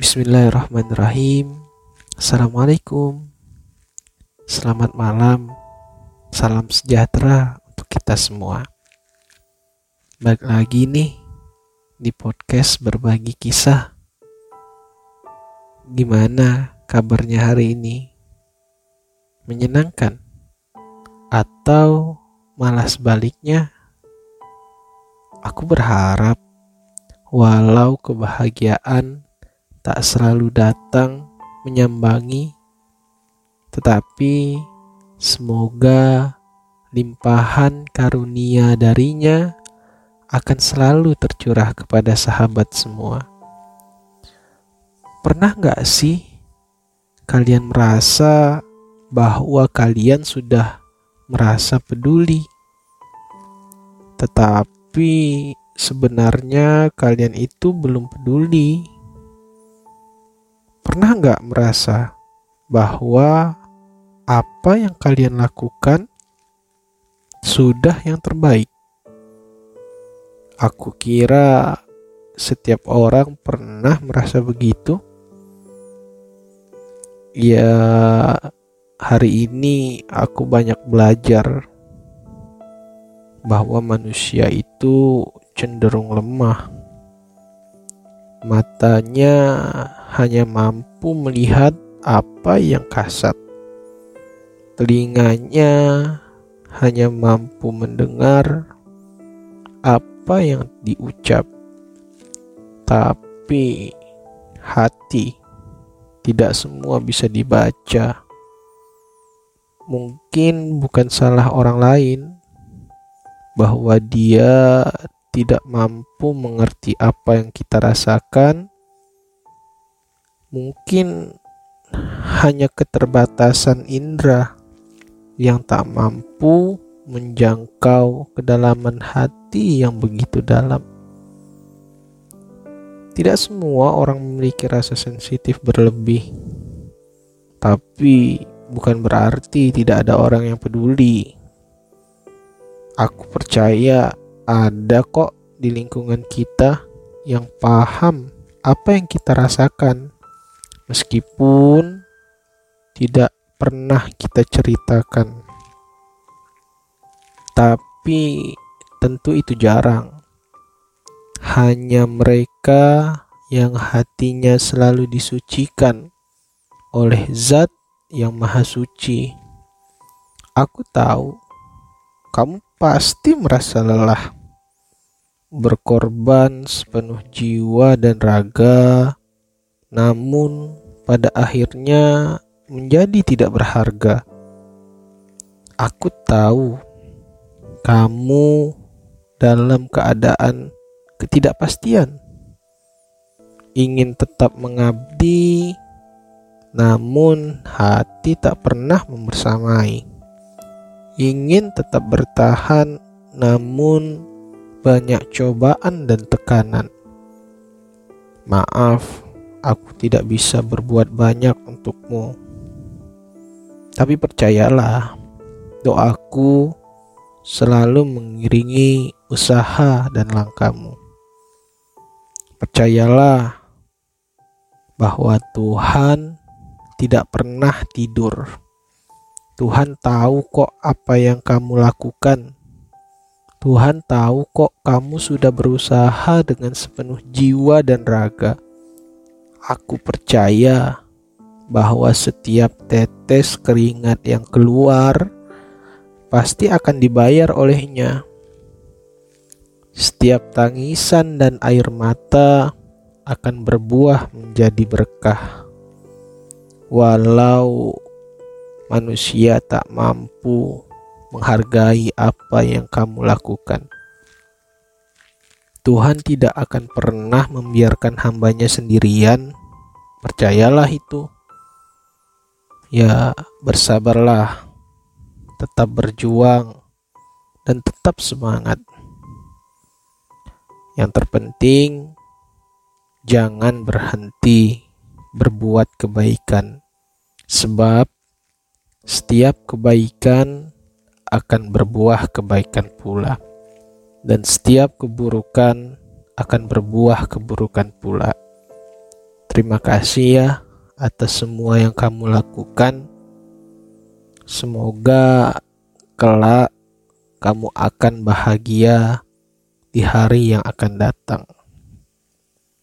Bismillahirrahmanirrahim. Assalamualaikum. Selamat malam. Salam sejahtera untuk kita semua. Balik lagi nih di podcast berbagi kisah. Gimana kabarnya hari ini? Menyenangkan? Atau malah sebaliknya? Aku berharap walau kebahagiaan tak selalu datang menyambangi, tetapi semoga limpahan karunia darinya akan selalu tercurah kepada sahabat semua. Pernah nggak sih kalian merasa bahwa kalian sudah merasa peduli, tetapi sebenarnya kalian itu belum peduli? Pernah nggak merasa bahwa apa yang kalian lakukan sudah yang terbaik? Aku kira setiap orang pernah merasa begitu. Ya, hari ini aku banyak belajar bahwa manusia itu cenderung lemah. Matanya hanya mampu melihat apa yang kasat. Telinganya hanya mampu mendengar apa yang diucap. Tapi hati tidak semua bisa dibaca. Mungkin bukan salah orang lain bahwa dia tidak mampu mengerti apa yang kita rasakan mungkin hanya keterbatasan indera yang tak mampu menjangkau kedalaman hati yang begitu dalam. Tidak semua orang memiliki rasa sensitif berlebih, tapi bukan berarti tidak ada orang yang peduli. Aku percaya ada kok di lingkungan kita yang paham apa yang kita rasakan meskipun tidak pernah kita ceritakan. Tapi tentu itu jarang. Hanya mereka yang hatinya selalu disucikan oleh Zat yang Maha Suci. Aku tahu kamu pasti merasa lelah, berkorban sepenuh jiwa dan raga, namun pada akhirnya menjadi tidak berharga. Aku tahu kamu dalam keadaan ketidakpastian, ingin tetap mengabdi, namun hati tak pernah membersamai. Ingin tetap bertahan, namun banyak cobaan dan tekanan. Maaf aku tidak bisa berbuat banyak untukmu. Tapi percayalah, doaku selalu mengiringi usaha dan langkahmu. Percayalah bahwa Tuhan tidak pernah tidur. Tuhan tahu kok apa yang kamu lakukan. Tuhan tahu kok kamu sudah berusaha dengan sepenuh jiwa dan raga Aku percaya bahwa setiap tetes keringat yang keluar pasti akan dibayar olehnya. Setiap tangisan dan air mata akan berbuah menjadi berkah. Walau manusia tak mampu menghargai apa yang kamu lakukan. Tuhan tidak akan pernah membiarkan hambanya sendirian. Percayalah itu. Ya, bersabarlah. Tetap berjuang dan tetap semangat. Yang terpenting, jangan berhenti berbuat kebaikan, sebab setiap kebaikan akan berbuah kebaikan pula dan setiap keburukan akan berbuah keburukan pula. Terima kasih ya atas semua yang kamu lakukan. Semoga kelak kamu akan bahagia di hari yang akan datang.